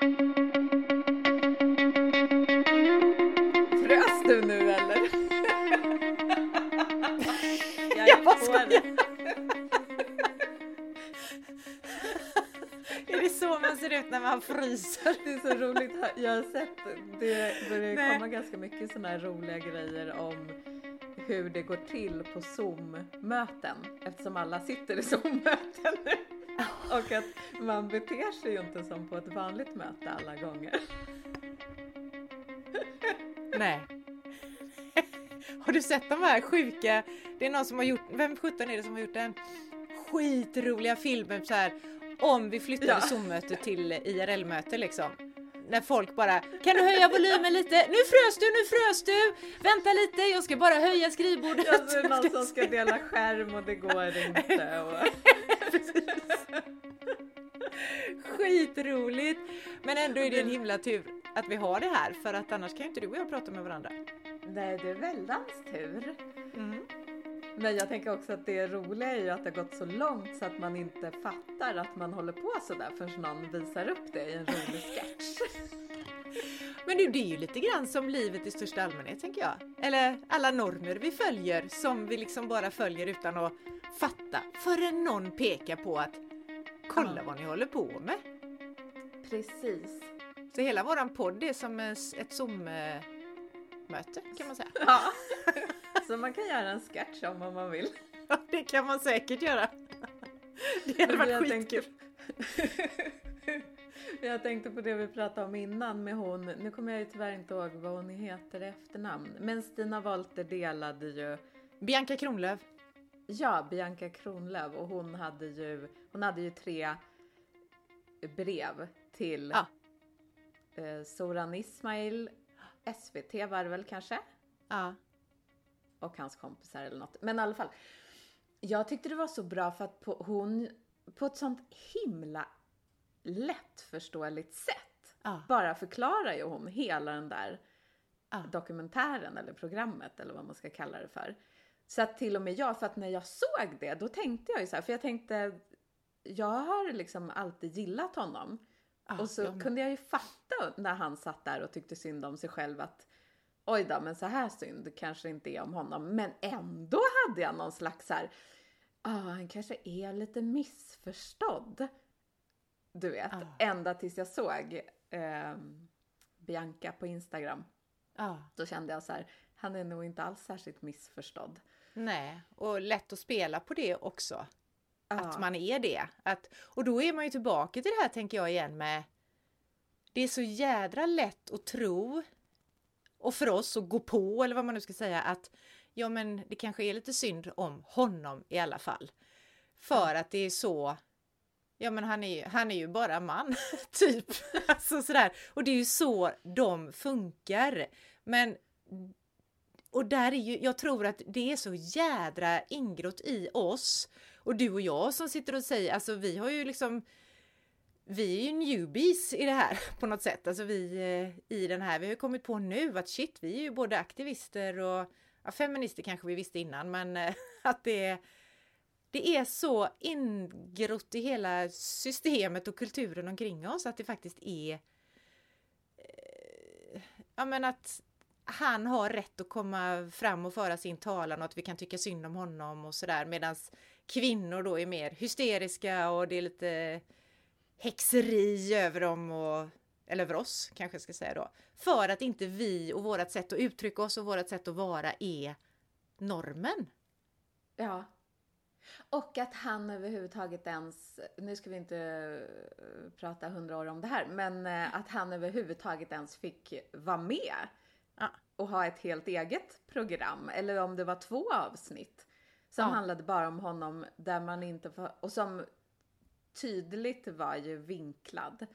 Frös du nu eller? Jag, jag bara skojar. är det så man ser ut när man fryser? Det är så roligt. Jag har sett, det börjar komma ganska mycket sådana här roliga grejer om hur det går till på Zoom-möten eftersom alla sitter i Zoom-möten nu. Och att man beter sig ju inte som på ett vanligt möte alla gånger. Nej. Har du sett de här sjuka, det är någon som har gjort, vem sjutton är det som har gjort den skitroliga filmen så här om vi flyttade ja. Zoom-mötet till IRL-möte liksom. När folk bara, kan du höja volymen lite? Nu frös du, nu frös du! Vänta lite, jag ska bara höja skrivbordet. Ja, så är det någon som ska dela skärm och det går inte. Och... Skitroligt! Men ändå är det en himla tur att vi har det här för att annars kan ju inte du och jag prata med varandra. Nej, det är väldans tur. Mm. Men jag tänker också att det roliga är ju att det har gått så långt så att man inte fattar att man håller på sådär förrän någon visar upp det i en rolig sketch. Men du, det är ju lite grann som livet i största allmänhet tänker jag. Eller alla normer vi följer som vi liksom bara följer utan att fatta förrän någon pekar på att kolla vad ni håller på med. Precis. Så hela våran podd är som ett Zoom-möte kan man säga. Ja. Så man kan göra en sketch om om man vill. Ja, det kan man säkert göra. Det hade varit skitkul. Jag tänkte på det vi pratade om innan med hon, nu kommer jag ju tyvärr inte ihåg vad hon heter i efternamn, men Stina Wolter delade ju Bianca Kronlöf. Ja, Bianca Kronlöf och hon hade ju, hon hade ju tre brev till ja. eh, Soran Ismail, SVT var det väl kanske? Ja och hans kompisar eller något. Men i alla fall. Jag tyckte det var så bra för att på, hon på ett sånt himla lättförståeligt sätt ah. bara förklarar ju hon hela den där ah. dokumentären eller programmet eller vad man ska kalla det för. Så att till och med jag, för att när jag såg det då tänkte jag ju så här, för jag tänkte jag har liksom alltid gillat honom. Ah, och så ja, kunde jag ju fatta när han satt där och tyckte synd om sig själv att oj då, men så här synd kanske inte är om honom. Men ändå hade jag någon slags så här, ah, han kanske är lite missförstådd. Du vet, ah. ända tills jag såg eh, Bianca på Instagram. Ah. Då kände jag så här, han är nog inte alls särskilt missförstådd. Nej, och lätt att spela på det också. Att man är det. Att, och då är man ju tillbaka till det här tänker jag igen med det är så jädra lätt att tro och för oss att gå på, eller vad man nu ska säga, att ja men det kanske är lite synd om honom i alla fall. För att det är så, ja men han är ju, han är ju bara man, typ. alltså sådär. Och det är ju så de funkar. Men och där är ju, jag tror att det är så jädra ingrott i oss. Och du och jag som sitter och säger, alltså vi har ju liksom vi är ju newbies i det här på något sätt. Alltså vi eh, i den här, vi har kommit på nu att shit, vi är ju både aktivister och ja, feminister kanske vi visste innan, men eh, att det, det är så ingrott i hela systemet och kulturen omkring oss att det faktiskt är eh, ja men att han har rätt att komma fram och föra sin talan och att vi kan tycka synd om honom och sådär medans kvinnor då är mer hysteriska och det är lite häxeri över dem och eller över oss kanske jag ska säga då. För att inte vi och vårat sätt att uttrycka oss och vårat sätt att vara är normen. Ja. Och att han överhuvudtaget ens, nu ska vi inte eh, prata hundra år om det här, men eh, att han överhuvudtaget ens fick vara med ja. och ha ett helt eget program, eller om det var två avsnitt som ja. handlade bara om honom där man inte får, och som tydligt var ju vinklad.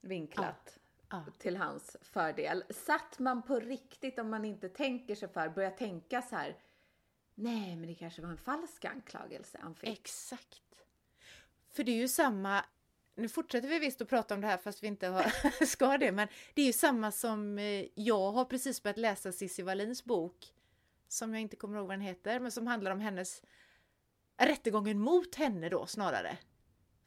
Vinklat. Ah. till hans fördel. Satt man på riktigt, om man inte tänker sig för, börjar tänka så här, nej men det kanske var en falsk anklagelse han fick. Exakt. För det är ju samma, nu fortsätter vi visst att prata om det här fast vi inte har, ska det, men det är ju samma som eh, jag har precis börjat läsa Cissi Wallins bok, som jag inte kommer ihåg vad den heter, men som handlar om hennes rättegången mot henne då snarare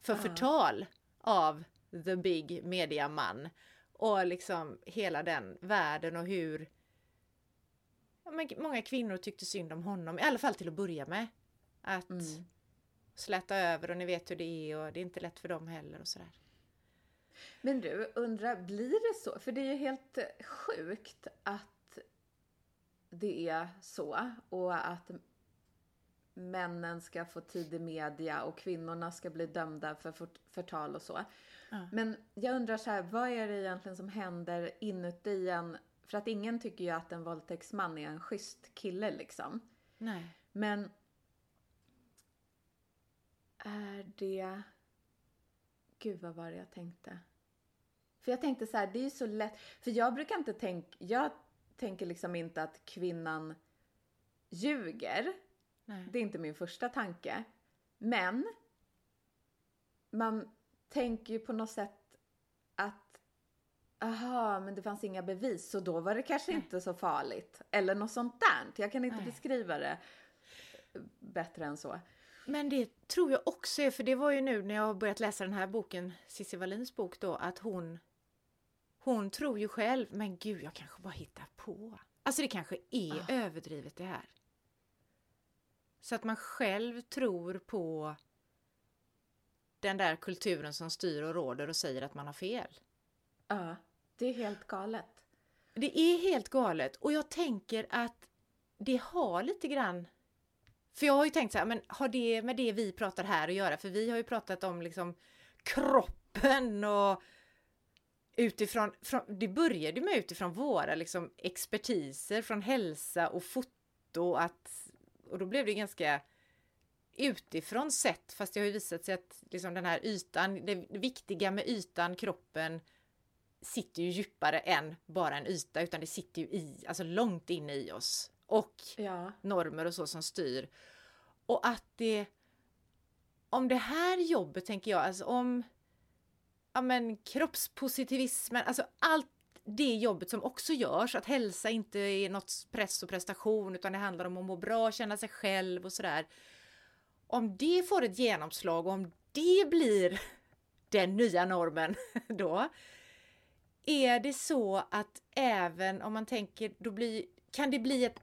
för förtal av the big mediaman. Och liksom hela den världen och hur ja, många kvinnor tyckte synd om honom, i alla fall till att börja med. Att mm. Släta över och ni vet hur det är och det är inte lätt för dem heller och sådär. Men du, undrar, blir det så? För det är ju helt sjukt att det är så och att männen ska få tid i media och kvinnorna ska bli dömda för förtal och så. Ja. Men jag undrar så här, vad är det egentligen som händer inuti en? För att ingen tycker ju att en våldtäktsman är en schysst kille liksom. Nej. Men är det... Gud, vad var det jag tänkte? För jag tänkte så här, det är ju så lätt. För jag brukar inte tänka, jag tänker liksom inte att kvinnan ljuger. Nej. Det är inte min första tanke. Men man tänker ju på något sätt att aha, men det fanns inga bevis så då var det kanske Nej. inte så farligt. Eller något sånt där. Jag kan inte Nej. beskriva det bättre än så. Men det tror jag också är, för det var ju nu när jag har börjat läsa den här boken, Cissi Wallins bok då, att hon hon tror ju själv, men gud jag kanske bara hittar på. Alltså det kanske är ah. överdrivet det här. Så att man själv tror på den där kulturen som styr och råder och säger att man har fel. Ja, det är helt galet. Det är helt galet och jag tänker att det har lite grann för jag har ju tänkt så här, men har det med det vi pratar här att göra? För vi har ju pratat om liksom kroppen och utifrån, från, det började med utifrån våra liksom expertiser från hälsa och foto att, och då blev det ganska utifrån sett, fast det har ju visat sig att liksom den här ytan, det viktiga med ytan, kroppen, sitter ju djupare än bara en yta, utan det sitter ju i, alltså långt inne i oss. Och ja. normer och så som styr. Och att det, om det här jobbet tänker jag, alltså om ja, men, kroppspositivismen, alltså allt det jobbet som också görs, att hälsa inte är något press och prestation utan det handlar om att må bra, känna sig själv och sådär. Om det får ett genomslag och om det blir den nya normen då, är det så att även om man tänker, då blir, kan det bli ett,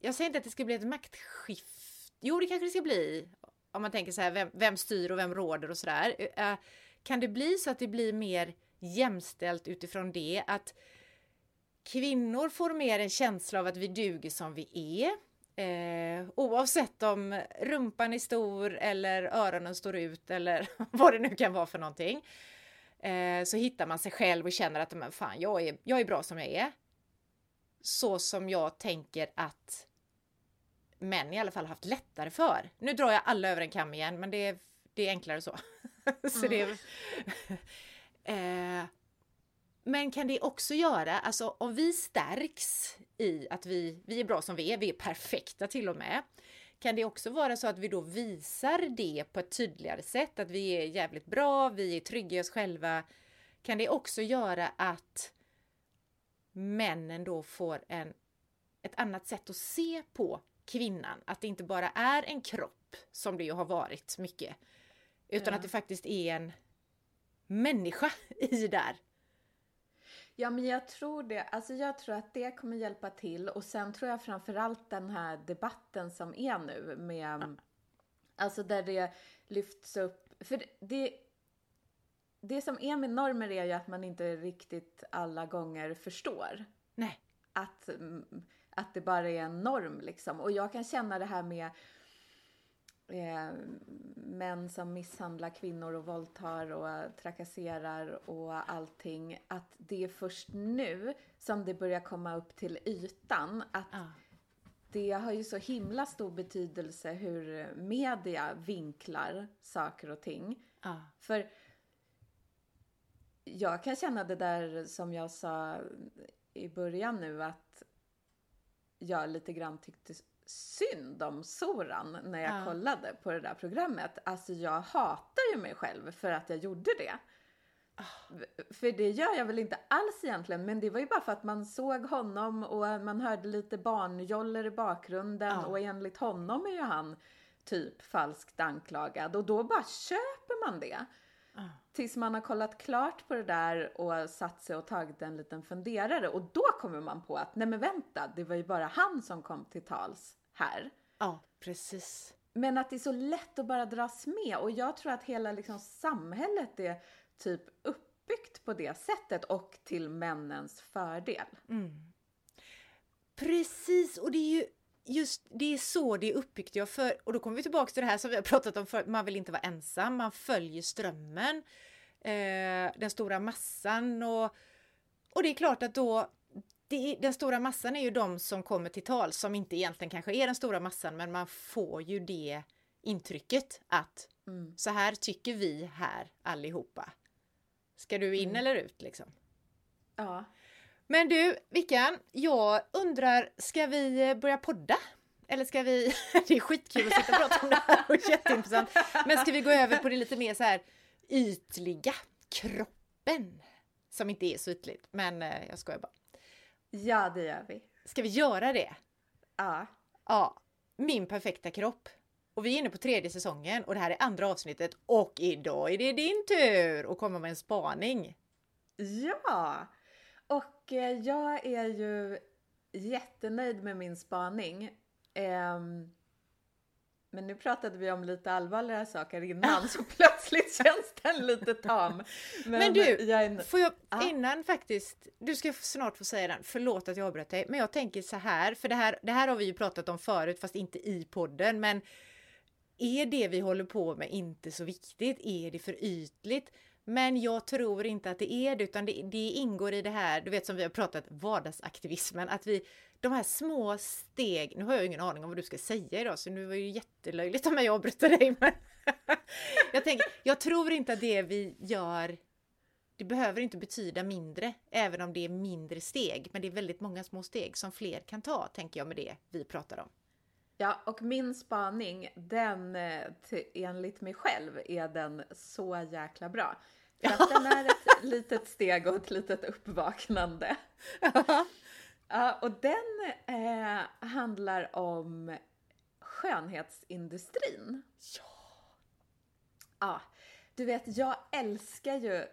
jag säger inte att det ska bli ett maktskift, jo det kanske det ska bli, om man tänker så här, vem, vem styr och vem råder och sådär. Uh, kan det bli så att det blir mer jämställt utifrån det? Att kvinnor får mer en känsla av att vi duger som vi är. Eh, oavsett om rumpan är stor eller öronen står ut eller vad det nu kan vara för någonting. Eh, så hittar man sig själv och känner att men fan, jag, är, jag är bra som jag är. Så som jag tänker att män i alla fall haft lättare för. Nu drar jag alla över en kam igen, men det är, det är enklare så. så det, eh, men kan det också göra, alltså om vi stärks i att vi, vi är bra som vi är, vi är perfekta till och med. Kan det också vara så att vi då visar det på ett tydligare sätt, att vi är jävligt bra, vi är trygga i oss själva. Kan det också göra att männen då får en, ett annat sätt att se på kvinnan, att det inte bara är en kropp som det ju har varit mycket, utan ja. att det faktiskt är en människa i där. Ja, men jag tror det. Alltså jag tror att det kommer hjälpa till och sen tror jag framförallt den här debatten som är nu med, ja. alltså där det lyfts upp, för det, det som är med normer är ju att man inte riktigt alla gånger förstår. Nej. Att, att det bara är en norm liksom. Och jag kan känna det här med eh, män som misshandlar kvinnor och våldtar och trakasserar och allting. Att det är först nu som det börjar komma upp till ytan. Att ja. det har ju så himla stor betydelse hur media vinklar saker och ting. Ja. För jag kan känna det där som jag sa i början nu att jag lite grann tyckte synd om Soran när jag ja. kollade på det där programmet. Alltså jag hatar ju mig själv för att jag gjorde det. Oh. För det gör jag väl inte alls egentligen, men det var ju bara för att man såg honom och man hörde lite barnjoller i bakgrunden oh. och enligt honom är ju han typ falskt anklagad och då bara köper man det. Tills man har kollat klart på det där och satt sig och tagit en liten funderare och då kommer man på att nej men vänta, det var ju bara han som kom till tals här. Ja, precis. Men att det är så lätt att bara dras med och jag tror att hela liksom samhället är typ uppbyggt på det sättet och till männens fördel. Mm. Precis, och det är ju just det är så det är uppbyggt. Jag för, och då kommer vi tillbaka till det här som vi har pratat om förut. Man vill inte vara ensam, man följer strömmen. Eh, den stora massan och, och det är klart att då det, den stora massan är ju de som kommer till tal som inte egentligen kanske är den stora massan men man får ju det intrycket att mm. så här tycker vi här allihopa. Ska du in mm. eller ut liksom? Ja. Men du, Vickan, jag undrar, ska vi börja podda? Eller ska vi, det är skitkul att sitta och prata om det här och jätteintressant. Men ska vi gå över på det lite mer så här ytliga, kroppen? Som inte är så ytligt, men eh, jag skojar bara. Ja, det gör vi. Ska vi göra det? Ja. Ja, min perfekta kropp. Och vi är inne på tredje säsongen och det här är andra avsnittet och idag är det din tur att komma med en spaning. Ja! Och eh, jag är ju jättenöjd med min spaning. Um, men nu pratade vi om lite allvarligare saker innan så plötsligt känns den lite tam. Men, men du, jag får jag innan faktiskt, du ska snart få säga den, förlåt att jag avbröt dig, men jag tänker så här, för det här, det här har vi ju pratat om förut fast inte i podden, men är det vi håller på med inte så viktigt? Är det för ytligt? Men jag tror inte att det är det, utan det, det, ingår i det här, du vet som vi har pratat, vardagsaktivismen, att vi, de här små steg, nu har jag ingen aning om vad du ska säga idag, så nu var det ju jättelöjligt om jag avbryter dig, men jag tänker, jag tror inte att det vi gör, det behöver inte betyda mindre, även om det är mindre steg, men det är väldigt många små steg som fler kan ta, tänker jag med det vi pratar om. Ja, och min spaning, den eh, enligt mig själv är den så jäkla bra. För att den är ett litet steg och ett litet uppvaknande. Ja, och den eh, handlar om skönhetsindustrin. Ja! Ja, du vet, jag älskar ju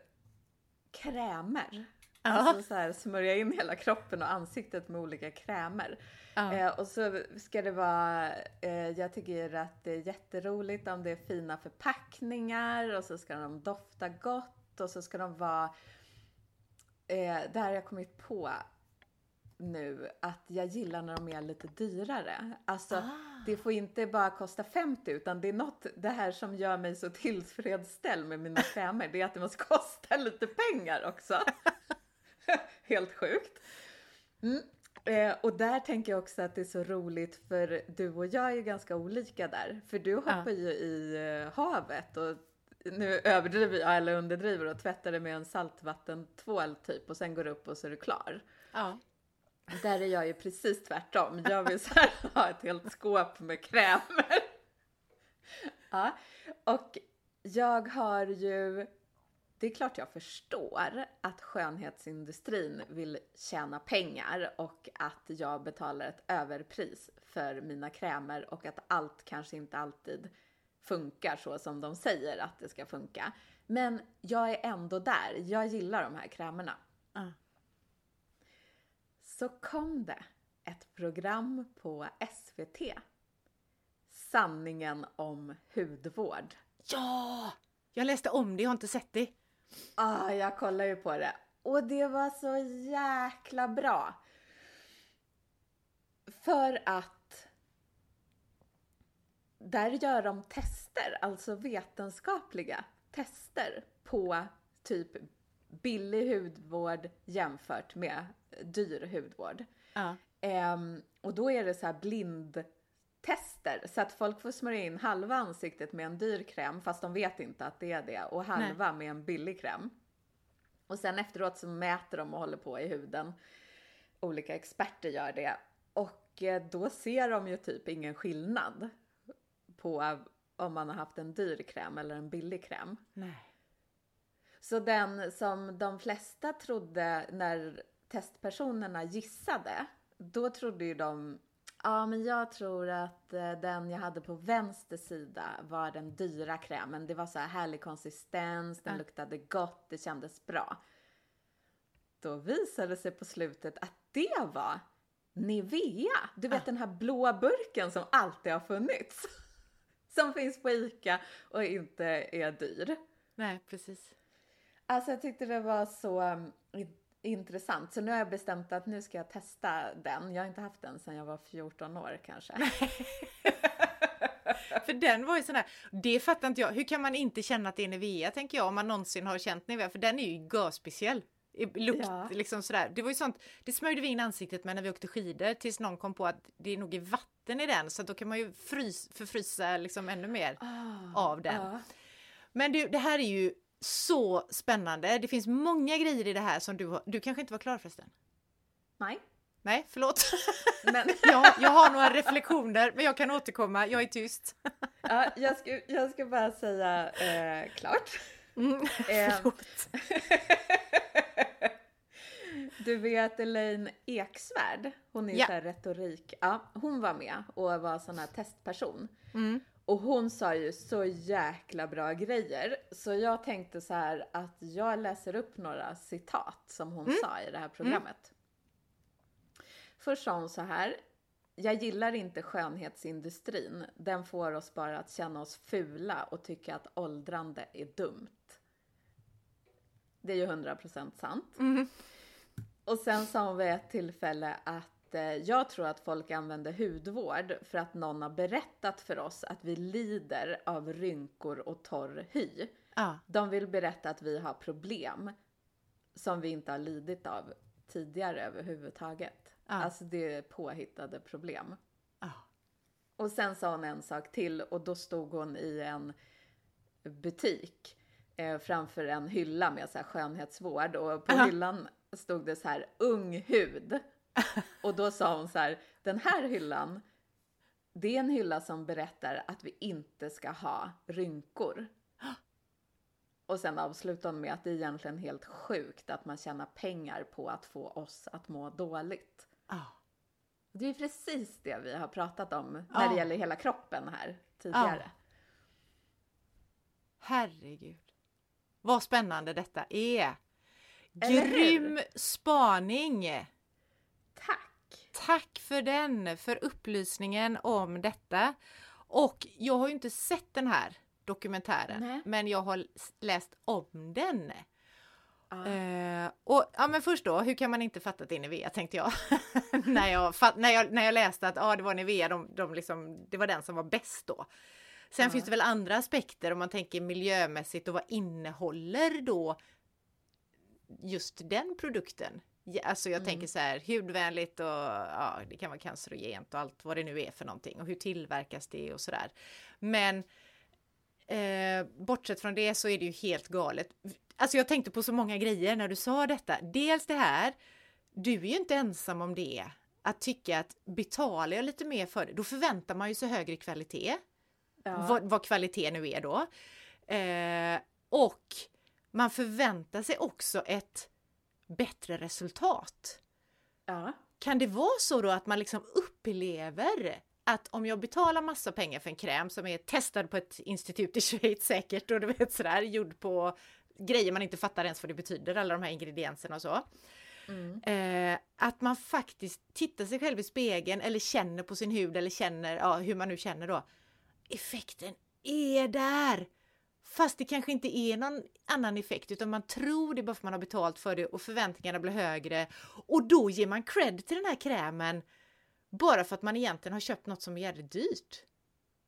krämer. Ja. Alltså så här, smörja in hela kroppen och ansiktet med olika krämer. Ja. Eh, och så ska det vara, eh, jag tycker att det är jätteroligt om det är fina förpackningar och så ska de dofta gott och så ska de vara, eh, det här har jag kommit på nu, att jag gillar när de är lite dyrare. Alltså, ah. det får inte bara kosta 50 utan det är något, det här som gör mig så tillfredsställd med mina krämer, det är att det måste kosta lite pengar också. Helt sjukt. Mm. Eh, och där tänker jag också att det är så roligt för du och jag är ju ganska olika där. För du hoppar ja. ju i eh, havet och nu överdriver jag eller underdriver och tvättar det med en saltvattentvål typ och sen går upp och så är du klar. Ja. Där är jag ju precis tvärtom. Jag vill så här, ha ett helt skåp med krämer. Ja, och jag har ju det är klart jag förstår att skönhetsindustrin vill tjäna pengar och att jag betalar ett överpris för mina krämer och att allt kanske inte alltid funkar så som de säger att det ska funka. Men jag är ändå där. Jag gillar de här krämerna. Uh. Så kom det ett program på SVT. Sanningen om hudvård. Ja! Jag läste om det, jag har inte sett det. Ah, jag kollar ju på det. Och det var så jäkla bra. För att där gör de tester, alltså vetenskapliga tester på typ billig hudvård jämfört med dyr hudvård. Ja. Um, och då är det så här blindtester så att folk får smörja in halva ansiktet med en dyr kräm fast de vet inte att det är det och halva Nej. med en billig kräm. Och sen efteråt så mäter de och håller på i huden. Olika experter gör det och eh, då ser de ju typ ingen skillnad på om man har haft en dyr kräm eller en billig kräm. Nej. Så den som de flesta trodde när testpersonerna gissade, då trodde ju de ja men jag tror att eh, den jag hade på vänster sida var den dyra krämen. Det var så här härlig konsistens, den Ja. luktade gott, det kändes bra. Då visade det sig på slutet att det var Nivea. Du vet Ah. den här blåa burken som alltid har funnits. Som finns på ICA och inte är dyr. Nej, precis. Alltså jag tyckte det var så i- intressant. Så nu har jag bestämt att nu ska jag testa den. Jag har inte haft den sedan jag var 14 år kanske. För den var ju sån där, det fattar inte jag. Hur kan man inte känna att det är Nivea tänker jag om man någonsin har känt Nivea? För den är ju görspeciell. Lukt, Ja. liksom sådär. Det var ju sånt, det smörjde vi in ansiktet med när vi åkte skidor tills någon kom på att det är nog är vatten i den så då kan man ju frys, förfrysa liksom ännu mer av den. Ja. Men du, det här är ju så spännande. Det finns många grejer i det här som du har, du kanske inte var klar förresten? Nej, Nej, förlåt. men jag, jag har några reflektioner men jag kan återkomma, jag är tyst. ja, jag, ska, jag ska bara säga eh, klart. Mm, Eh, förlåt. Du vet Elaine Eksvärd, hon är Ja. så här retorik, ja, hon var med och var sån här testperson. Mm. Och hon sa ju så jäkla bra grejer. Så jag tänkte så här att jag läser upp några citat som hon sa i det här programmet. Först sa hon så här. Jag gillar inte skönhetsindustrin. Den får oss bara att känna oss fula och tycka att åldrande är dumt. Det är ju 100% sant. Mm. Och sen sa hon vid ett tillfälle att jag tror att folk använder hudvård för att någon har berättat för oss att vi lider av rynkor och torr hy. Ja, De vill berätta att vi har problem som vi inte har lidit av tidigare överhuvudtaget. Ja. Alltså det är påhittade problem. ja. Och sen sa hon en sak till och då stod hon i en butik eh, framför en hylla med så här skönhetsvård och på hyllan stod det så här ung hud. Och då sa hon så här, den här hyllan, det är en hylla som berättar att vi inte ska ha rynkor. Och sen avslutade hon med att det är egentligen helt sjukt att man tjänar pengar på att få oss att må dåligt. ja. Det är precis det vi har pratat om när Ja. det gäller hela kroppen här tidigare. Herregud. Vad spännande detta är. Grym spaning! Tack! Tack för den, för upplysningen om detta. Och jag har ju inte sett den här dokumentären, Nej. men jag har läst om den. Ja. Eh, och ja, men först då, hur kan man inte fatta att det är Nivea tänkte jag. när, jag när, jag när jag läste att ah, det var Nivea, de, de liksom, det var den som var bäst då. Sen Ja. finns det väl andra aspekter om man tänker miljömässigt och vad innehåller då just den produkten? Alltså jag Mm. tänker så här hudvänligt och ja, det kan vara cancerogent och allt vad det nu är för någonting och hur tillverkas det och sådär. Men eh, bortsett från det så är det ju helt galet. Alltså jag tänkte på så många grejer när du sa detta. Dels det här, du är ju inte ensam om det. Att tycka att betalar jag lite mer för det, då förväntar man ju sig högre kvalitet. Ja. Vad, vad kvalitet nu är då. Eh, och man förväntar sig också ett bättre resultat. ja. Kan det vara så då att man liksom upplever att om jag betalar massa pengar för en kräm som är testad på ett institut i Schweiz säkert och du vet sådär gjord på grejer man inte fattar ens vad det betyder, alla de här ingredienserna och så. Mm. Eh, att man faktiskt tittar sig själv i spegeln eller känner på sin hud eller känner, ja hur man nu känner då. Effekten är där! Fast det kanske inte är någon annan effekt utan man tror det bara för att man har betalt för det och förväntningarna blir högre. Och då ger man cred till den här krämen bara för att man egentligen har köpt något som är jävligt dyrt.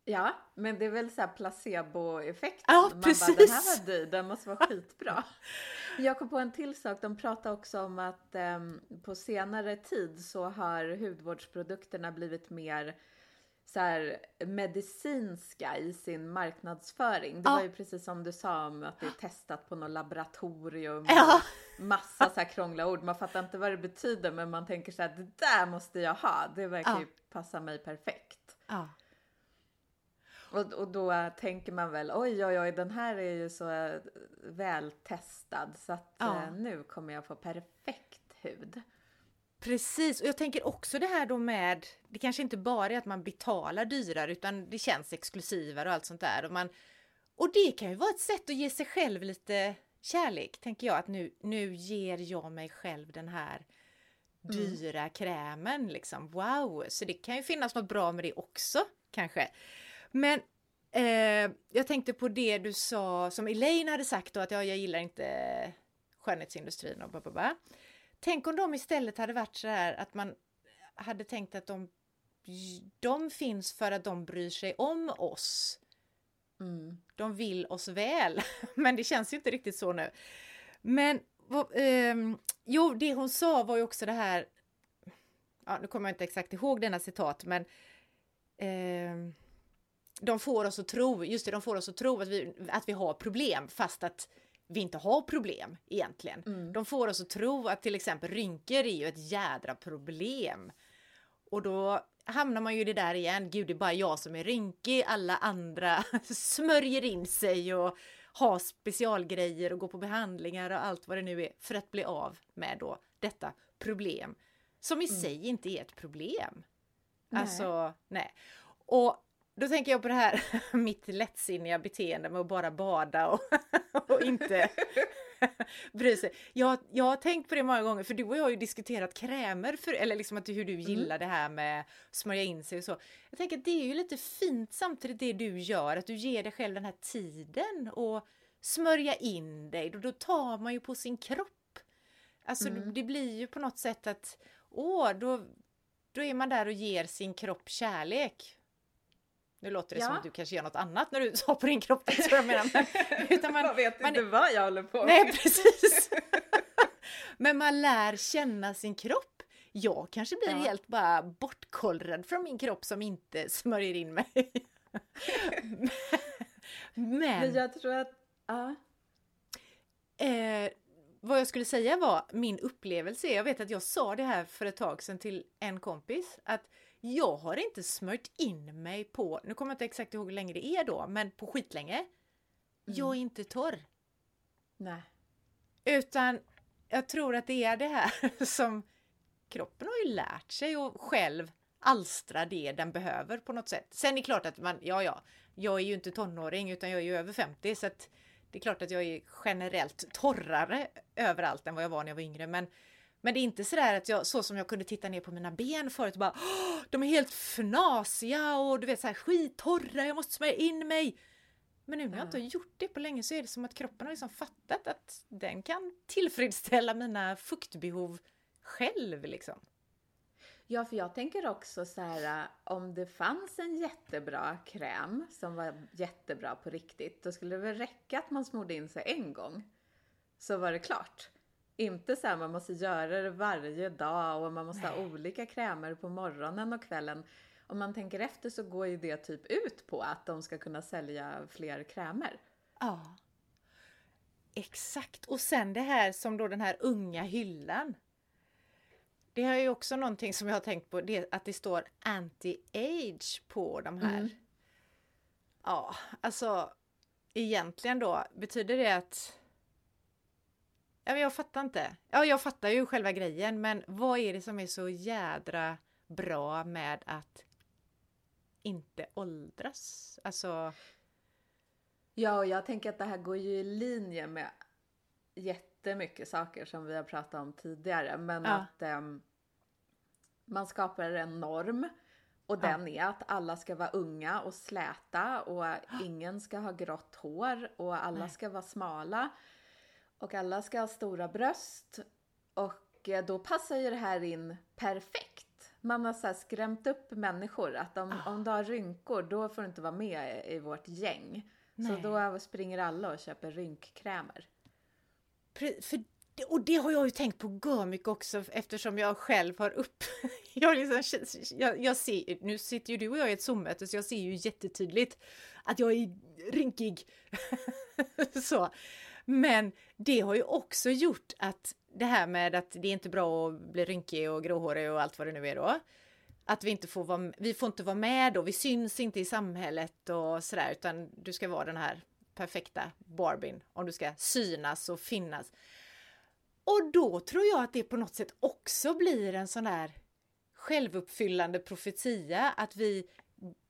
ja, men det är väl så här placeboeffekten. Ja, Man precis. bara, den här var dyr, den måste vara skitbra. Jag kom på en till sak. De pratar också om att ehm, på senare tid så har hudvårdsprodukterna blivit mer så här medicinska i sin marknadsföring. Det Ja. var ju precis som du sa om att det är testat på något laboratorium. Ja. Massa så här krångliga ord. Man fattar inte vad det betyder men man tänker så här, det där måste jag ha. Det verkar Ja. ju passa mig perfekt. Ja. Och, och då tänker man väl oj oj oj den här är ju så eh, väl testad så att eh, nu kommer jag få perfekt hud. Precis, och jag tänker också det här då med, det kanske inte bara är att man betalar dyrare utan det känns exklusivare och allt sånt där. Och, man, och det kan ju vara ett sätt att ge sig själv lite kärlek, tänker jag, att nu, nu ger jag mig själv den här mm. dyra mm. krämen liksom. Wow! Så det kan ju finnas något bra med det också, kanske. Men eh, jag tänkte på det du sa, som Elaine hade sagt då, att ja, jag gillar inte skönhetsindustrin och bababa. Tänk om de istället hade varit så här att man hade tänkt att de, de finns för att de bryr sig om oss. Mm. De vill oss väl, men det känns ju inte riktigt så nu. Men eh, jo, det hon sa var ju också det här. Ja, nu kommer jag inte exakt ihåg denna citat, men eh, de får oss att tro, just det, de får oss att tro att vi, att vi har problem fast att vi inte har problem egentligen. Mm. De får oss att tro att till exempel rynkor är ju ett jädra problem. Och då hamnar man ju i det där igen, gud det är bara jag som är rynkig, alla andra smörjer in sig och har specialgrejer och går på behandlingar och allt vad det nu är för att bli av med då detta problem som i mm. sig inte är ett problem. Nej. Alltså, nej. Och då tänker jag på det här, mitt lättsinniga beteende med att bara bada och, och inte bry sig. Jag, jag har tänkt på det många gånger, för du och jag har ju diskuterat krämer, för, eller liksom att hur du mm. gillar mm. det här med att smörja in sig och så. Jag tänker att det är ju lite fint samtidigt det du gör, att du ger dig själv den här tiden och smörja in dig. Då, då tar man ju på sin kropp. Alltså mm. det blir ju på något sätt att, åh, då, då är man där och ger sin kropp kärlek. Nu låter det ja. som att du kanske gör något annat när du tar på din kropp, det jag menar. Men, utan man, man vet man, inte vad jag håller på med. Nej, precis. Men man lär känna sin kropp. Jag kanske blir ja. helt bara bortkollrad från min kropp som inte smörjer in mig. Men, Men jag tror att, ja. Eh, vad jag skulle säga var min upplevelse. Jag vet att jag sa det här för ett tag sedan till en kompis att jag har inte smört in mig på, nu kommer jag inte exakt ihåg hur länge det är då, men på skitlänge. Mm. Jag är inte torr. Nej. Utan jag tror att det är det här som kroppen har ju lärt sig och själv alstra det den behöver på något sätt. Sen är det klart att man, ja ja, jag är ju inte tonåring utan jag är ju över 50 så att det är klart att jag är generellt torrare överallt än vad jag var när jag var yngre men men det är inte sådär att jag, så som jag kunde titta ner på mina ben förut och bara de är helt fnasiga och du vet såhär skittorra, jag måste smörja in mig. Men nu när jag inte har gjort det på länge så är det som att kroppen har liksom fattat att den kan tillfredsställa mina fuktbehov själv liksom. Ja, för jag tänker också så här, om det fanns en jättebra kräm som var jättebra på riktigt, då skulle det väl räcka att man smorde in sig en gång. Så var det klart. Inte så här, man måste göra det varje dag och man måste Nej. ha olika krämer på morgonen och kvällen. Om man tänker efter så går ju det typ ut på att de ska kunna sälja fler krämer. Ja. Exakt. Och sen det här som då den här unga hyllan. Det är ju också någonting som jag har tänkt på, det, att det står anti-age på de här. Mm. Ja, alltså egentligen då, betyder det att Ja, men jag fattar inte. Ja, jag fattar ju själva grejen, men vad är det som är så jädra bra med att inte åldras? Alltså... Ja, och jag tänker att det här går ju i linje med jättemycket saker som vi har pratat om tidigare, men ja. att um, man skapar en norm och ja. den är att alla ska vara unga och släta och ingen ska ha grått hår och alla Nej. ska vara smala. Och alla ska ha stora bröst. Och eh, då passar ju det här in perfekt. Man har så skrämt upp människor att om, ah. om du har rynkor då får du inte vara med i vårt gäng. Nej. Så då springer alla och köper rynkkrämer. För, och det har jag ju tänkt på mycket också eftersom jag själv har upp... jag, liksom, jag, jag ser, nu sitter ju du och jag i ett Zoom-möte så jag ser ju jättetydligt att jag är rynkig. så. Men det har ju också gjort att det här med att det är inte bra att bli rynkig och gråhårig och allt vad det nu är då. Att vi inte får vara, vi får inte vara med och vi syns inte i samhället och sådär utan du ska vara den här perfekta Barbien om du ska synas och finnas. Och då tror jag att det på något sätt också blir en sån där självuppfyllande profetia att vi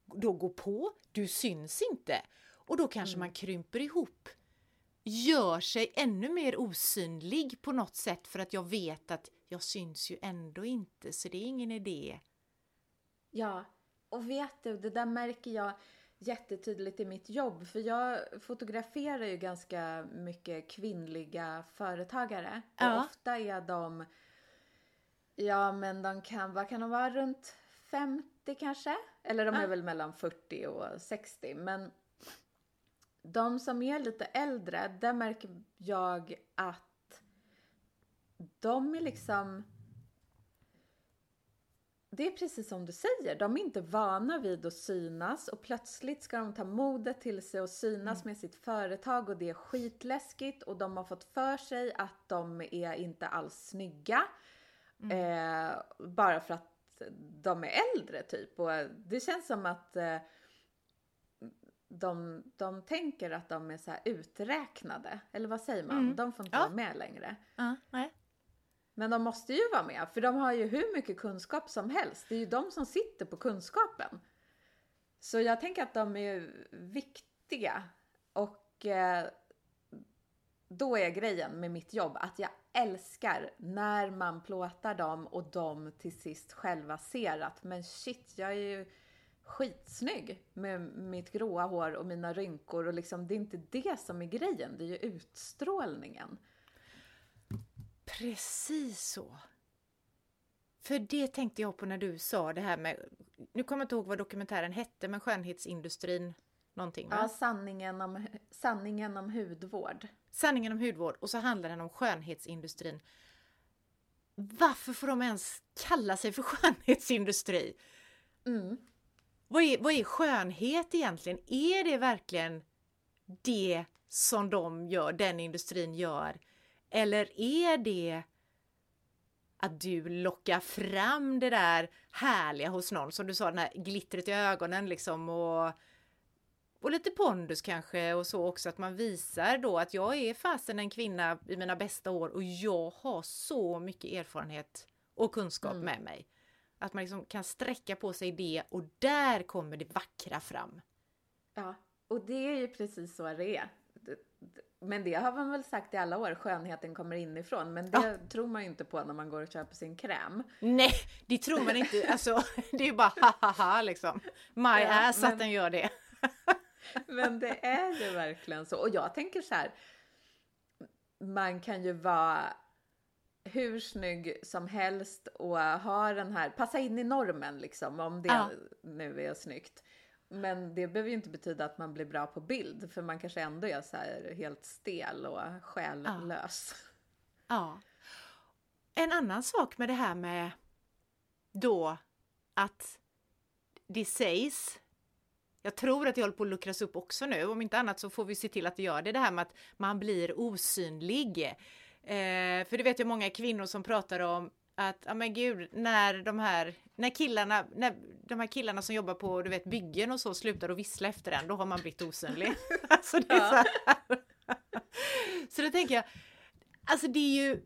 då går på, du syns inte. Och då kanske mm. man krymper ihop, gör sig ännu mer osynlig på något sätt för att jag vet att jag syns ju ändå inte så det är ingen idé. Ja, och vet du, det där märker jag jättetydligt i mitt jobb. För jag fotograferar ju ganska mycket kvinnliga företagare. Ja. Och ofta är de, ja men de kan, vad kan de vara, runt 50 kanske? Eller de är väl mellan 40 och 60. Men de som är lite äldre, där märker jag att de är liksom det är precis som du säger, de är inte vana vid att synas och plötsligt ska de ta modet till sig och synas mm. med sitt företag och det är skitläskigt och de har fått för sig att de är inte alls snygga. Mm. Eh, bara för att de är äldre typ och det känns som att eh, de, de tänker att de är så uträknade. Eller vad säger man? Mm. De får inte ja. vara med längre. Ja, nej. Men de måste ju vara med, för de har ju hur mycket kunskap som helst. Det är ju de som sitter på kunskapen. Så jag tänker att de är viktiga. Och eh, då är grejen med mitt jobb att jag älskar när man plåtar dem och de till sist själva ser att men shit, jag är ju skitsnygg med mitt gråa hår och mina rynkor och liksom det är inte det som är grejen, det är ju utstrålningen. Precis så. För det tänkte jag på när du sa det här med, nu kommer jag inte ihåg vad dokumentären hette, men skönhetsindustrin någonting va? Ja, sanningen om, sanningen om hudvård. Sanningen om hudvård och så handlar den om skönhetsindustrin. Varför får de ens kalla sig för skönhetsindustri? Mm. Vad, är, vad är skönhet egentligen? Är det verkligen det som de gör, den industrin gör? Eller är det att du lockar fram det där härliga hos någon, som du sa, den här glittret i ögonen liksom och, och lite pondus kanske och så också att man visar då att jag är fasen en kvinna i mina bästa år och jag har så mycket erfarenhet och kunskap mm. med mig. Att man liksom kan sträcka på sig det och där kommer det vackra fram. Ja, och det är ju precis så det är. Men det har man väl sagt i alla år, skönheten kommer inifrån. Men det ja. tror man ju inte på när man går och köper sin kräm. Nej, det tror man inte. Alltså, det är ju bara ha ha ha liksom. My ja, ass men, att den gör det. men det är ju verkligen så. Och jag tänker så här. Man kan ju vara hur snygg som helst och ha den här, passa in i normen liksom om det ja. nu är snyggt. Men det behöver ju inte betyda att man blir bra på bild för man kanske ändå är så här helt stel och själlös. Ja. ja. En annan sak med det här med då att det sägs jag tror att det håller på att luckras upp också nu. Om inte annat så får vi se till att det gör det. Det här med att man blir osynlig. Eh, för det vet jag många kvinnor som pratar om att, ja men gud, när de här, när killarna, när de här killarna som jobbar på, du vet, byggen och så slutar att vissla efter en, då har man blivit osynlig. alltså det är så, här. så då tänker jag, alltså det är ju,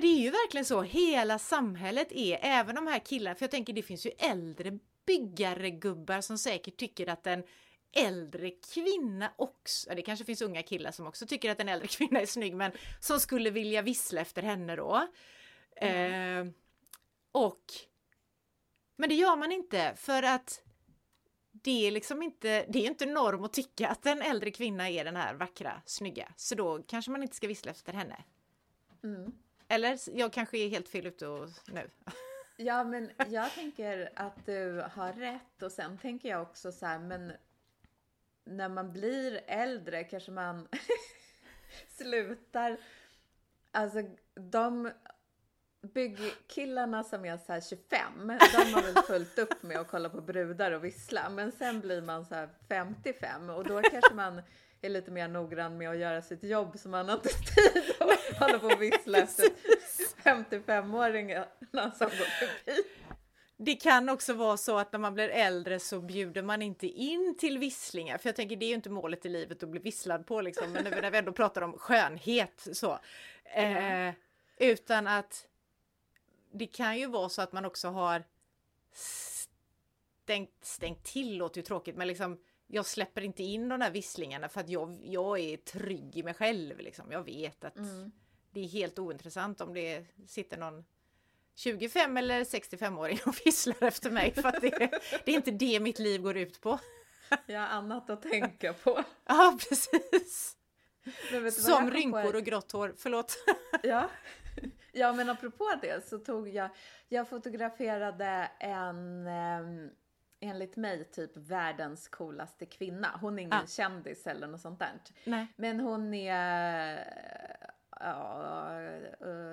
det är ju verkligen så, hela samhället är, även de här killarna, för jag tänker det finns ju äldre byggaregubbar som säkert tycker att en äldre kvinna också, det kanske finns unga killar som också tycker att en äldre kvinna är snygg, men som skulle vilja vissla efter henne då. Eh, och Men det gör man inte för att det är liksom inte, det är inte norm att tycka att en äldre kvinna är den här vackra, snygga. Så då kanske man inte ska vissla efter henne. Mm. Eller jag kanske är helt fel ute och, nu. Ja, men jag tänker att du har rätt och sen tänker jag också så här, men när man blir äldre kanske man slutar, alltså de byggkillarna som är så här 25, de har väl fullt upp med att kolla på brudar och vissla. Men sen blir man så här 55 och då kanske man är lite mer noggrann med att göra sitt jobb så man har inte tid att hålla på och vissla efter 55-åringarna som går förbi. Det kan också vara så att när man blir äldre så bjuder man inte in till visslingar, för jag tänker det är ju inte målet i livet att bli visslad på liksom, men när vi ändå pratar om skönhet så. Eh, Utan att det kan ju vara så att man också har stängt, stängt till, låter ju tråkigt, men liksom jag släpper inte in de där visslingarna för att jag, jag är trygg i mig själv. Liksom. Jag vet att mm. det är helt ointressant om det sitter någon 25 eller 65-åring och visslar efter mig för att det, det är inte det mitt liv går ut på. Jag har annat att tänka på. Ja, precis. Som rynkor och grått hår, förlåt. Ja. ja, men apropå det så tog jag, jag fotograferade en eh, enligt mig typ världens coolaste kvinna. Hon är ingen ah. kändis eller något sånt där. Nej. Men hon är ja,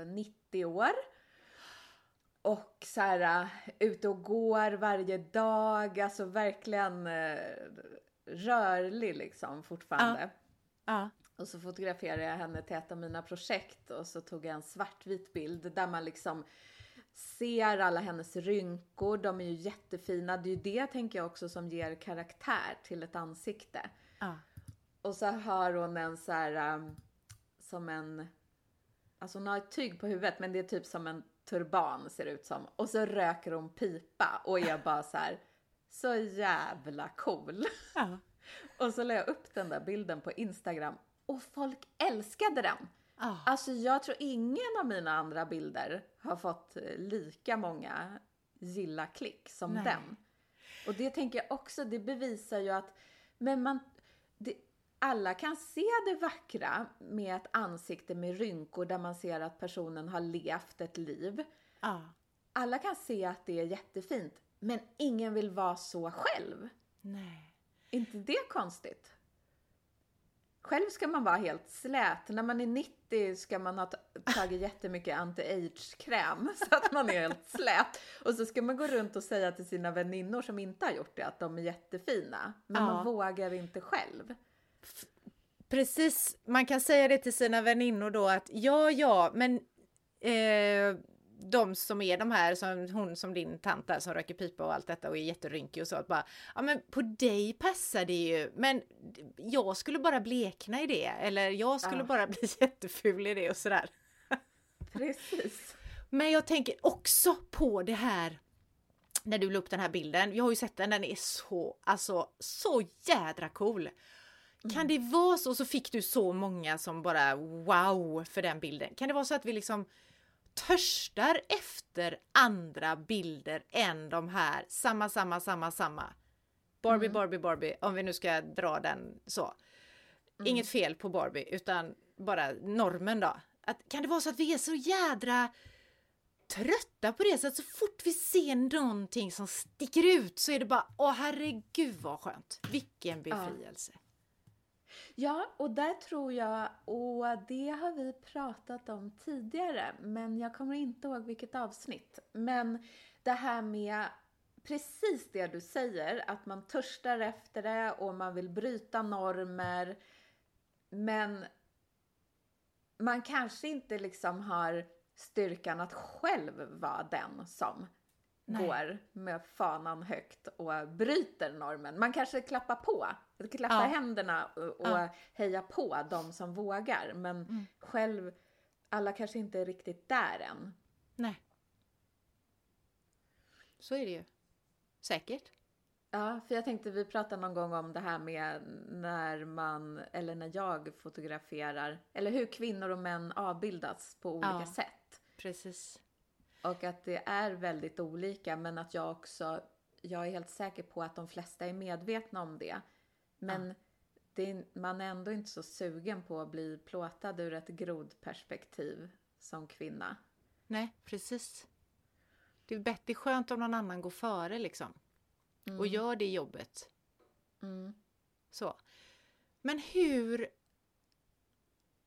90 år. Och så här ute och går varje dag, alltså verkligen rörlig liksom fortfarande. Ah. Ah. Och så fotograferade jag henne till ett av mina projekt och så tog jag en svartvit bild där man liksom ser alla hennes rynkor, de är ju jättefina. Det är ju det tänker jag också som ger karaktär till ett ansikte. Ah. Och så har hon en så här um, som en, alltså hon har ett tyg på huvudet men det är typ som en turban ser det ut som. Och så röker hon pipa och är bara så här, så jävla cool. Ah. och så la jag upp den där bilden på Instagram och folk älskade den. Oh. Alltså jag tror ingen av mina andra bilder har fått eh, lika många gilla-klick som Nej. den. Och det tänker jag också, det bevisar ju att men man, det, alla kan se det vackra med ett ansikte med rynkor där man ser att personen har levt ett liv. Oh. Alla kan se att det är jättefint, men ingen vill vara så själv. Nej. inte det konstigt? Själv ska man vara helt slät. När man är 90 ska man ha tagit jättemycket anti-age-kräm så att man är helt slät. Och så ska man gå runt och säga till sina väninnor som inte har gjort det att de är jättefina. Men ja. man vågar inte själv. Precis, man kan säga det till sina väninnor då att ja, ja, men eh, de som är de här, som hon som din tant där som röker pipa och allt detta och är jätterynkig och så att bara, ja men på dig passar det ju, men jag skulle bara blekna i det eller jag skulle ja. bara bli jätteful i det och sådär. Precis. Men jag tänker också på det här när du la upp den här bilden. Jag har ju sett den, den är så, alltså så jädra cool. Mm. Kan det vara så, så fick du så många som bara wow för den bilden. Kan det vara så att vi liksom törstar efter andra bilder än de här samma, samma, samma, samma. Barbie, mm. Barbie, Barbie, om vi nu ska dra den så. Mm. Inget fel på Barbie, utan bara normen då. Att, kan det vara så att vi är så jädra trötta på det så att så fort vi ser någonting som sticker ut så är det bara åh herregud vad skönt. Vilken befrielse. Ja. Ja, och där tror jag, och det har vi pratat om tidigare, men jag kommer inte ihåg vilket avsnitt. Men det här med precis det du säger, att man törstar efter det och man vill bryta normer. Men man kanske inte liksom har styrkan att själv vara den som Nej. går med fanan högt och bryter normen. Man kanske klappar på, klappar ja. händerna och, och ja. hejar på de som vågar. Men mm. själv, alla kanske inte är riktigt där än. Nej. Så är det ju. Säkert. Ja, för jag tänkte vi pratade någon gång om det här med när man, eller när jag fotograferar, eller hur kvinnor och män avbildas på olika ja, sätt. Precis. Och att det är väldigt olika men att jag också, jag är helt säker på att de flesta är medvetna om det. Men ja. det, man är ändå inte så sugen på att bli plåtad ur ett grodperspektiv som kvinna. Nej, precis. Det är bättre, skönt om någon annan går före liksom. Mm. Och gör det jobbet. Mm. Så. Men hur...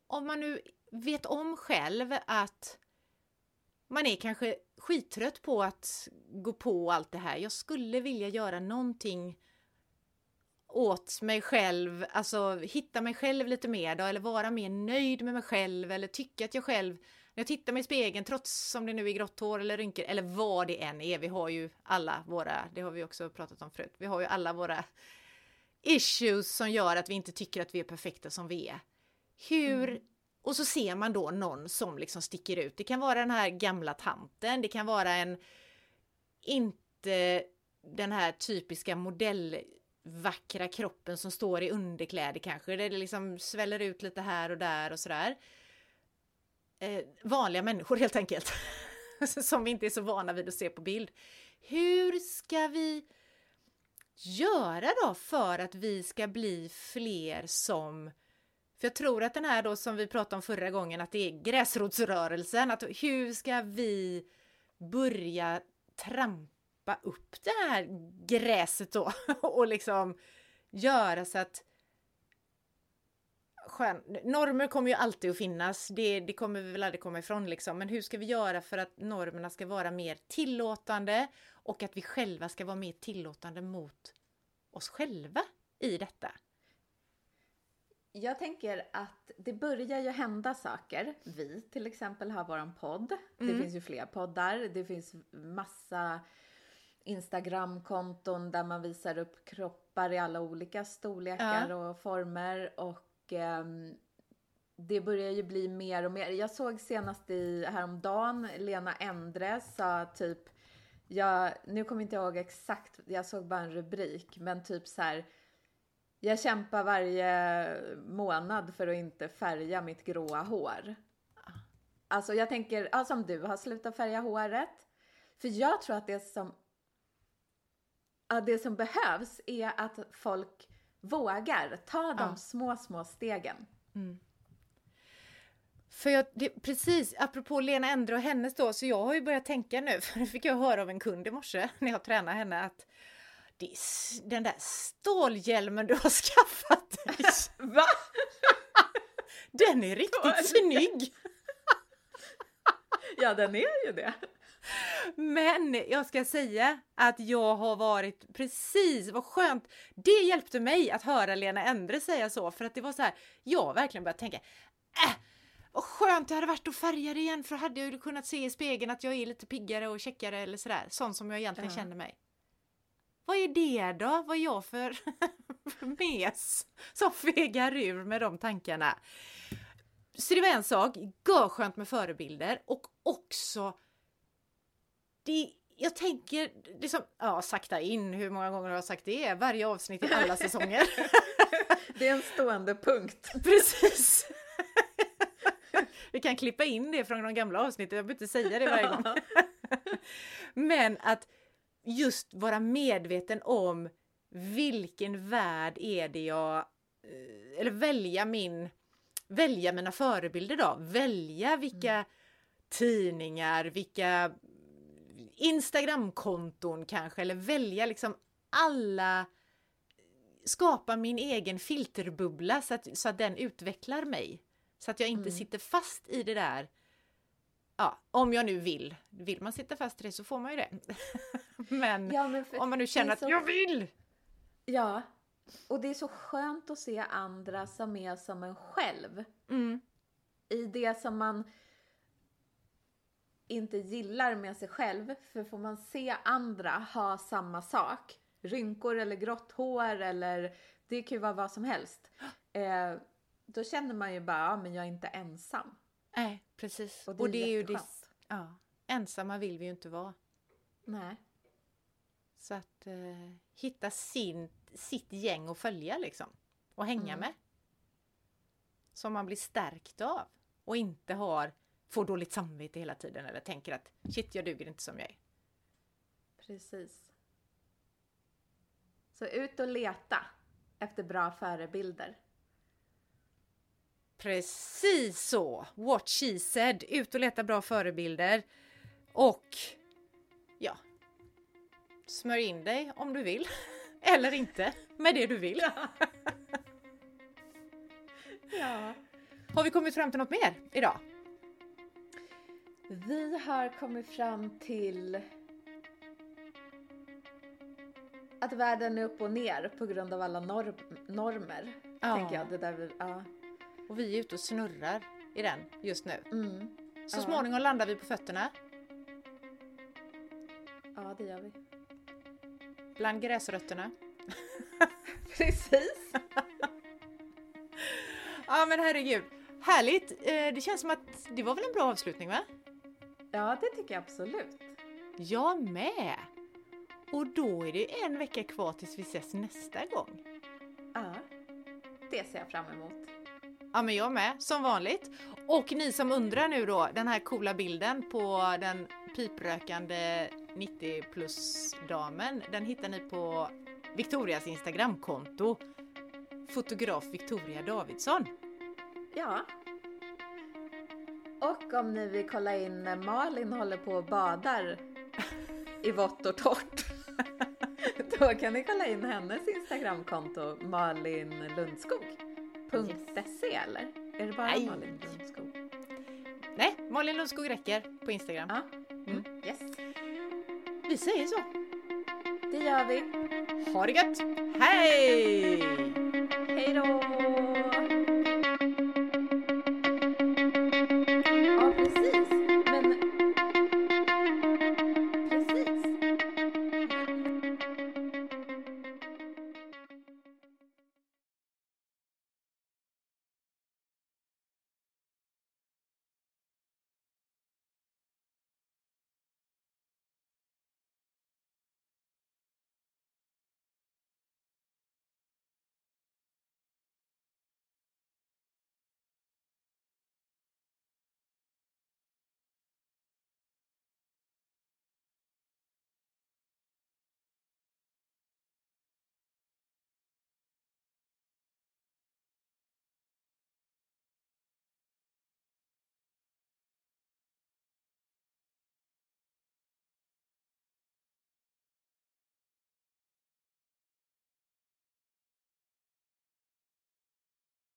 Om man nu vet om själv att man är kanske skittrött på att gå på allt det här. Jag skulle vilja göra någonting åt mig själv, alltså hitta mig själv lite mer då, eller vara mer nöjd med mig själv eller tycka att jag själv, när jag tittar mig i spegeln, trots om det nu är grått hår eller rynkor eller vad det än är, vi har ju alla våra, det har vi också pratat om förut, vi har ju alla våra issues som gör att vi inte tycker att vi är perfekta som vi är. Hur mm och så ser man då någon som liksom sticker ut. Det kan vara den här gamla tanten, det kan vara en inte den här typiska modellvackra kroppen som står i underkläder kanske, där det liksom sväller ut lite här och där och sådär. Eh, vanliga människor helt enkelt. som vi inte är så vana vid att se på bild. Hur ska vi göra då för att vi ska bli fler som för jag tror att den här då som vi pratade om förra gången, att det är gräsrotsrörelsen, att hur ska vi börja trampa upp det här gräset då? Och liksom göra så att skön, normer kommer ju alltid att finnas, det, det kommer vi väl aldrig komma ifrån liksom, men hur ska vi göra för att normerna ska vara mer tillåtande och att vi själva ska vara mer tillåtande mot oss själva i detta? Jag tänker att det börjar ju hända saker. Vi till exempel har våran podd. Mm. Det finns ju fler poddar. Det finns massa Instagramkonton där man visar upp kroppar i alla olika storlekar ja. och former. Och eh, det börjar ju bli mer och mer. Jag såg senast i häromdagen, Lena Endre sa typ, jag, nu kommer jag inte ihåg exakt, jag såg bara en rubrik, men typ så här jag kämpar varje månad för att inte färga mitt gråa hår. Alltså jag tänker, ja, som du har slutat färga håret. För jag tror att det som, ja, det som behövs är att folk vågar ta de ja. små, små stegen. Mm. För jag, det, precis, apropå Lena Endre och hennes då, så jag har ju börjat tänka nu, för det fick jag höra av en kund i morse när jag tränade henne att det är den där stålhjälmen du har skaffat dig. Va? Den är riktigt snygg! ja, den är ju det. Men jag ska säga att jag har varit precis, vad skönt. Det hjälpte mig att höra Lena Endre säga så för att det var så här, jag verkligen började tänka, äh, vad skönt det hade varit att färga det igen för då hade jag ju kunnat se i spegeln att jag är lite piggare och checkare eller sådär, sånt som jag egentligen ja. känner mig. Vad är det då? Vad är jag för mes som fegar ur med de tankarna? Så det var en sak, görskönt med förebilder och också det, jag tänker, liksom, ja sakta in, hur många gånger har jag sagt det? Varje avsnitt i alla säsonger. det är en stående punkt. Precis! Vi kan klippa in det från de gamla avsnitten, jag behöver inte säga det varje gång. Men att just vara medveten om vilken värld är det jag, eh, eller välja min, välja mina förebilder då, välja vilka mm. tidningar, vilka Instagramkonton kanske, eller välja liksom alla skapa min egen filterbubbla så att, så att den utvecklar mig. Så att jag inte mm. sitter fast i det där Ja, om jag nu vill. Vill man sitta fast i det så får man ju det. men, ja, men om man nu känner att så... jag vill! Ja, och det är så skönt att se andra som är som en själv. Mm. I det som man inte gillar med sig själv. För får man se andra ha samma sak, rynkor eller grått hår eller det kan ju vara vad som helst. Eh, då känner man ju bara, ja men jag är inte ensam. Nej, precis. Och det, och det är, ju det, ja, Ensamma vill vi ju inte vara. Nej. Så att eh, hitta sin, sitt gäng att följa liksom. Och hänga mm. med. Som man blir stärkt av. Och inte har, får dåligt samvete hela tiden eller tänker att shit, jag duger inte som jag är. Precis. Så ut och leta efter bra förebilder. Precis så! What she said. Ut och leta bra förebilder. Och ja, smörj in dig om du vill. Eller inte, med det du vill. Ja. ja. Har vi kommit fram till något mer idag? Vi har kommit fram till att världen är upp och ner på grund av alla norm normer. Ja. Tänker jag. Det där vi, ja. Och vi är ute och snurrar i den just nu. Mm. Så ja. småningom landar vi på fötterna. Ja, det gör vi. Bland gräsrötterna. Precis. ja men herregud. Härligt! Eh, det känns som att det var väl en bra avslutning va? Ja, det tycker jag absolut. Jag med! Och då är det en vecka kvar tills vi ses nästa gång. Ja, det ser jag fram emot. Ja, men jag med, som vanligt. Och ni som undrar nu då, den här coola bilden på den piprökande 90 plus damen, den hittar ni på Victorias Instagramkonto. Fotograf Victoria Davidsson. Ja. Och om ni vill kolla in när Malin håller på och badar i vått och torrt. Då kan ni kolla in hennes Instagramkonto Malin Lundskog.se eller? Är det bara Nej. Malin Lundskog? Nej, Malin Lundskog räcker på Instagram. Ja. Mm. Yes, vi säger så. det gör vi. Ha det gött! Hej! Hej då!